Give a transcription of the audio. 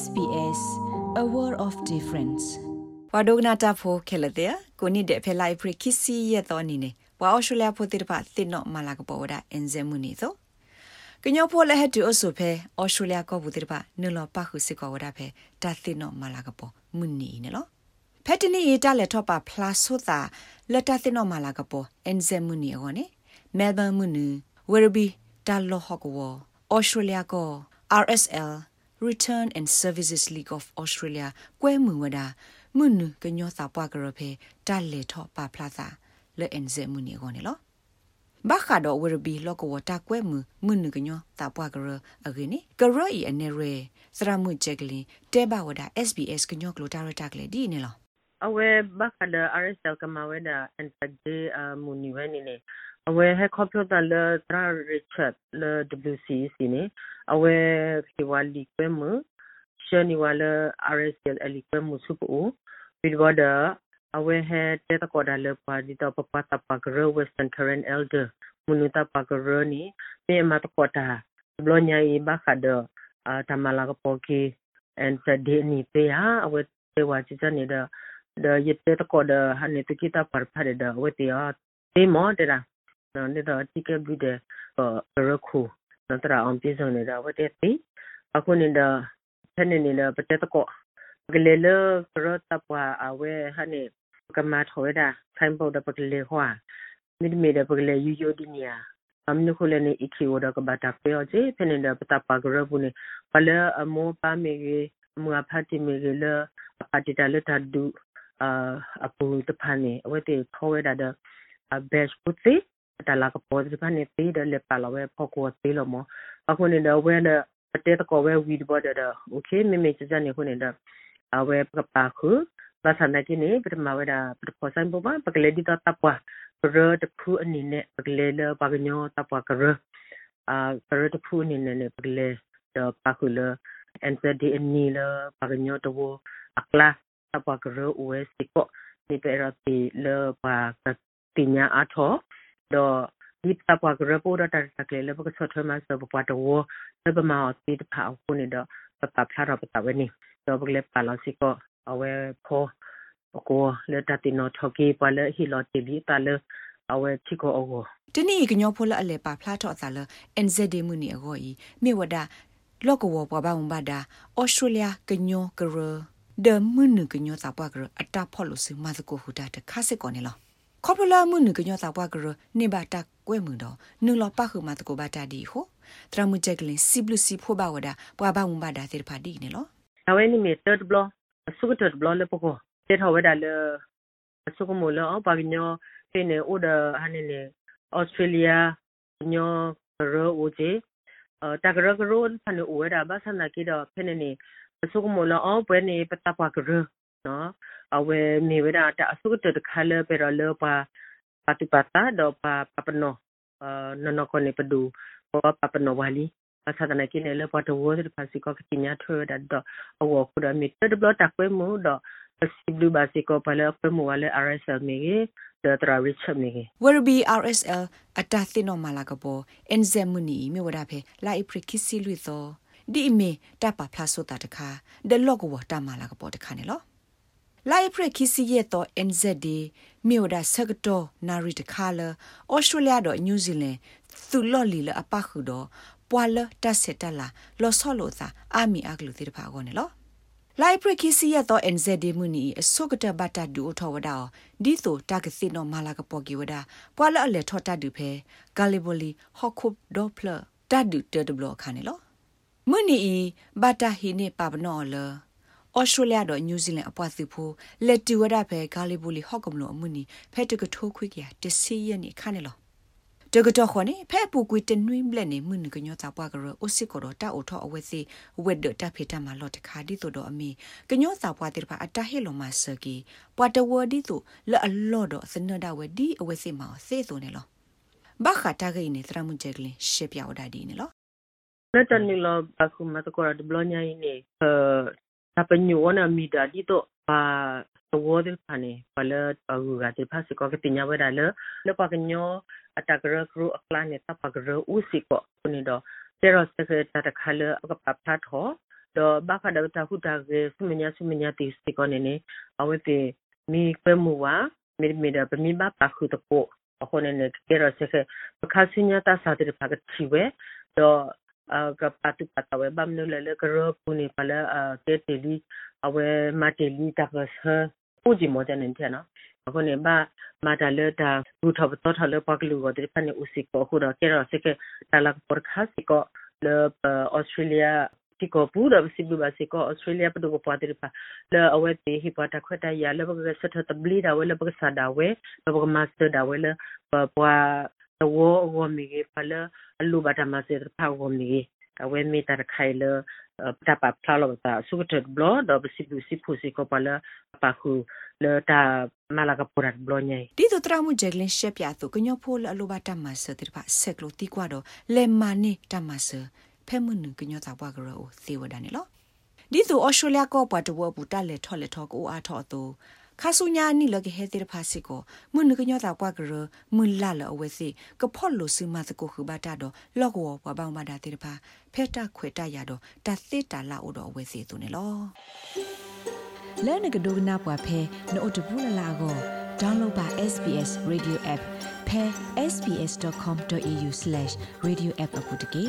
SBS a world of difference ဝါဒိုဂနာတာဖိုခဲလတဲ့ကိုနိတဲ့ဖဲလိုက်ဖရခီစီရဲ့တော့နေနေဝါအော်စတြေးလျဖိုတိတပါတင်တော့မလာကပေါ်ဝဒအင်ဇမှုနေသောကညောဖိုလဲဟတူအဆုဖဲအော်စတြေးလျကောဘူတိတပါနလောပါခုစစ်ကောဝဒဖဲတာတင်တော့မလာကပေါ်မှုနေနေလောဖက်တနီရတလက်တော့ပါဖလာဆိုတာလက်တာတင်တော့မလာကပေါ်အင်ဇမှုနေရောနေမဲလ်ဘန်မှုနူဝရဘီတာလောဟကောအော်စတြေးလျကော RSL Return and Services League of Australia ကွဲမှုဝဒမွနကညောစာပွားကရဖေတာလေထောပါဖလာသာလဲအန်ဇေမှုနီကောနေလောဘာခါတော့ဝရဘီလောကဝတာကွဲမှုမွနကညောတာပွားကရအဂိနေကရအီအနေရဲစရမှုချက်ကလင်တဲဘဝဒ SBS ကညောကလိုတာရတာကလေဒီနေလောအဝဲဘာခါဒ RSL ကမဝဲဒါအန်တဒေမူနီဝဲနေနေ အဝဲဟက်ကွန်ပျူတာလထရာရစ်ချက်လ WCC နေအဝဲခေဝါလီကွဲမှုရှနီဝါလ RSL အလီကွဲမှုစုပူဘီဝဒါအဝဲဟက်တဲတကောဒါလပါဒီတော့ပပတာပကရ Western Current Elder မနုတာပကရနီမေမတကောတာဘလညာဤဘခါဒအာတမလာကပိုကီ and today ni pe ha awe te wa chi cha ni da da yete to ko da ha ni te kita par phare da we te ya te mo de da နော်နေတော့တိကပြီးတဲ့ရခုနော်တရာအောင်ပြေဆုံးနေတာဝတ်တဲ့တိအခုနေတော့ဖက်နေနေတော့ပတက်တော့ကလေးလကရတပ်ပွားအဝဲဟနေကမတ်ဟောတာဆိုင်ပေါ်တဲ့ပကလေးဟွာမိမိတဲ့ပကလေးယူယူဒီနီယာအမနခုလည်းနေအခီဝဒကဘာတာပြောချေဖနေတဲ့ပတပါဂရဘူးနေပလအမောပါမေကြီးမွာဖ တ်တိမေကြီးလပါတိတလတဒူအပူတဖာနေအဝဲတေခေါ်ဝဲတာတဲ့ဘက်ပုတ်စီတလာကပေါ်ဒီပနေပေးတယ်လေပါလာဝဲဖောက်ကိုသေးလို့မအခုနေတော့ဝဲနဲ့ပတဲတကောဝဲဝီဒဘော်တဲ့โอเคမေမေချစနေခုနေတော့အဝဲပကပါခုဘာသာနေကိနေပထမဝဲတာပထမဆိုင်ပေါ်ပါပကလေဒီတော့တပ်ပွားရတဖူးအနေနဲ့ပကလေလပကညောတပ်ပွားကရအာရတဖူးအနေနဲ့ပကလေတော့ပခုလအန်စဒီအနီလပကညောတော့အကလာတပ်ပွားကရဝဲစစ်ကိုဒီပေရတီလပါကတိညာအထော do di tapwa gre po da tar sakle le ba so thma so ba to wo le ba ma ti ta pha ko ni do pa pa phla ra pa ta we ni do ba le pa la si ko awe pho ko le ta ti no thoki pa le hi lo ti bi ta le awe chi ko o တနည်းကညောဖိုလအလေပါဖလာတော့သာလ NZD မှုနီအကိုဤမြေဝဒလောကဝဘဘာမဘာဒါဩစတြေးလျကညောကရဒမွနကညောတာပွားကရအတာဖော်လို့စမသကိုဟူတာတခါစစ်ကောနေလော ခေါပလာမှုနုကညောတာပွားကရနေဘာတာကွဲမှုတော့နုလပခုမတကိုဘာတာဒီဟိုတရမှုချက်ကလင်စီဘလူစီဖိုဘာဝဒပွားဘာမှုဘာဒါသေဖာဒီနေလောအဝဲနိမေတတ်ဘလဆုကတတ်ဘလလေပကိုတေထဝဲဒါလေဆုကမိုလအပါညောဖေနေအိုဒါဟန်နေဩစတြေးလျညောရောအိုဂျေတကရကရိုဖန်အိုဝဲဒါဘာဆန္ဒကိတော့ဖေနေနေဆုကမိုလအောပွဲနေပတပွားကရ နော်အဝဲနေဝဒတာအစုတတခါလပေရလပါပတိပတာတော့ပါပပနောနနကိုနေပဒူပပနောဝါလီအသဒနာကိနေလပတ်ဝတ်ပါစီကောကတိညာထွေဒတ်အဝခုဒမီတဒဘလတာကွေမူတော့စီဘလူဘာစီကောပလကွေမူဝါလေ RSL မီဒတရာရစ်ချမီဝရဘီ RSL အတသိနောမလာကပေါ်အန်ဇမူနီမြေဝဒဖေလာအိပရခိစီလူသောဒီမီတပဖလာဆိုတာတခါဒလော့ကဝတာမလာကပေါ်တခါနေလော လိုက်ဖရခီစီရဲ့တော့ NZD မြို့ဒါဆကတော့နာရီတခါလဩစတြေးလျတော့နယူးဇီလန်သူလော်လီလအပခုတော့ပွာလတဆက်တလာလော်ဆော်လို့သာအာမီအကလူတိတဖာကောနေလောလိုက်ဖရခီစီရဲ့တော့ NZD မှုနီအစုကတဘတာဒူထောဝဒါဒီဆိုတာကစီနော်မာလာကပေါ်ကီဝဒါပွာလအလေထောတာဒူဖဲ ဂါလီဘိုလီဟော့ခုပ်ဒေါပလာတာဒူတဒဘလခါနေလောမှုနီဘတာဟီနေပပနောလောဩစတြေးလျတော့နယူးဇီလန်အပွားစုဖို့လက်တူဝဒဖဲဂါလီဘူလီဟော့ကမလို့အမှုနီဖဲတကထိုးခွေကရတစီရနေခါနေလောတကတော့ခွနေဖဲပူကွေတနွိမ့်လက်နေမှုနကညောတာပွားကရအိုစစ်ကိုတော့တာအိုထောအဝဲစီဝက်ဒတာဖေတာမလော့တခါဒီတော့အမီကညောတာပွားတဲ့ပါအတဟေလောမဆကီပွာတဝဒီဆိုလအလော့တော့စနဒဝဲဒီအဝဲစီမောစေဆိုနေလောဘာခတာကိနေသရမှုချက်ကလရှေပြောက်ဒါဒီနေလောနတနီလောဘခုမတကောရဒဘလညာင်းနေ အ tapanyo mi da di to pa wo de pane pala agu ga te phasi ko ke tinya wa da le le pa kanyo atagra kru akla ne ta pa gro u si ko ni do tero se ke ta ta khale ka pa pha tho တော့ဘာခါတော့တာခုတာကေစမညာစမညာတီစကောနေနေအဝဲတေမီကွဲမှုဝါမီမီဒါပမီဘာပါခုတကိုအခုနေနေကေရဆက်ပခါစညာတာစာတေပါကချီဝဲတော့ကပတ်တူပတ်ဝဲဘမ်နုလလေကရပူနေပလာတေ တေလီအဝဲမတေလီတာကဆပူဂျီမောတဲ့နေတယ်နော်အခုနေဘာမာတာလေတာဘူထဘတော်ထလေပတ်လူကိုတေဖနေဥစီကိုခုတော့ကေရဆက်တာလာပေါ်ခါစီကိုလေဩစတြေးလျ tiko pura sibu ba siko australia pa do pa dir pa le awe te hi pa ta khwata ya le ba ga sa ta bli da we le ba sa da we le ba master da we le pa pa wo wo mi ge pa le alu ba ta master pa wo mi ge awe mi ta khai le ta pa pla lo ta su ta blo do ba sibu sipu siko pa le pa khu le ta mala ka purat blo nyai ဒီတို့တရမှုဂျက်လင်းရှက်ပြသူကညောဖိုးလအလိုပါတမဆတိပါဆက်ကလိုတီကွာတော့လေမာနေတမဆဖဲမှုနကညောတာဘွားကရောသေဝဒနေလောဒီသူဩစတြေးလျကောပတ်တဝဘူးတက်လေထော်လေထော်ကိုအားထော်သူ ခါဆုညာနီလကဟဲတိဖာစီကိုမွနကညောတာကွာကရမွလာလအဝဲစီကဖော့လိုစမတ်ကိုခုဘာတာတော့လော့ကောဘဘောင်မတာတိဖာဖဲတာခွေတရတော့တသစ်တာလာအိုတော့အဝဲစီသူနေလောလဲနကဒိုနာပွားဖဲနို့တဘူးလလာကို download ပါ SBS radio app ဖဲ sbs.com.au/radioapp အပုတ်တကေ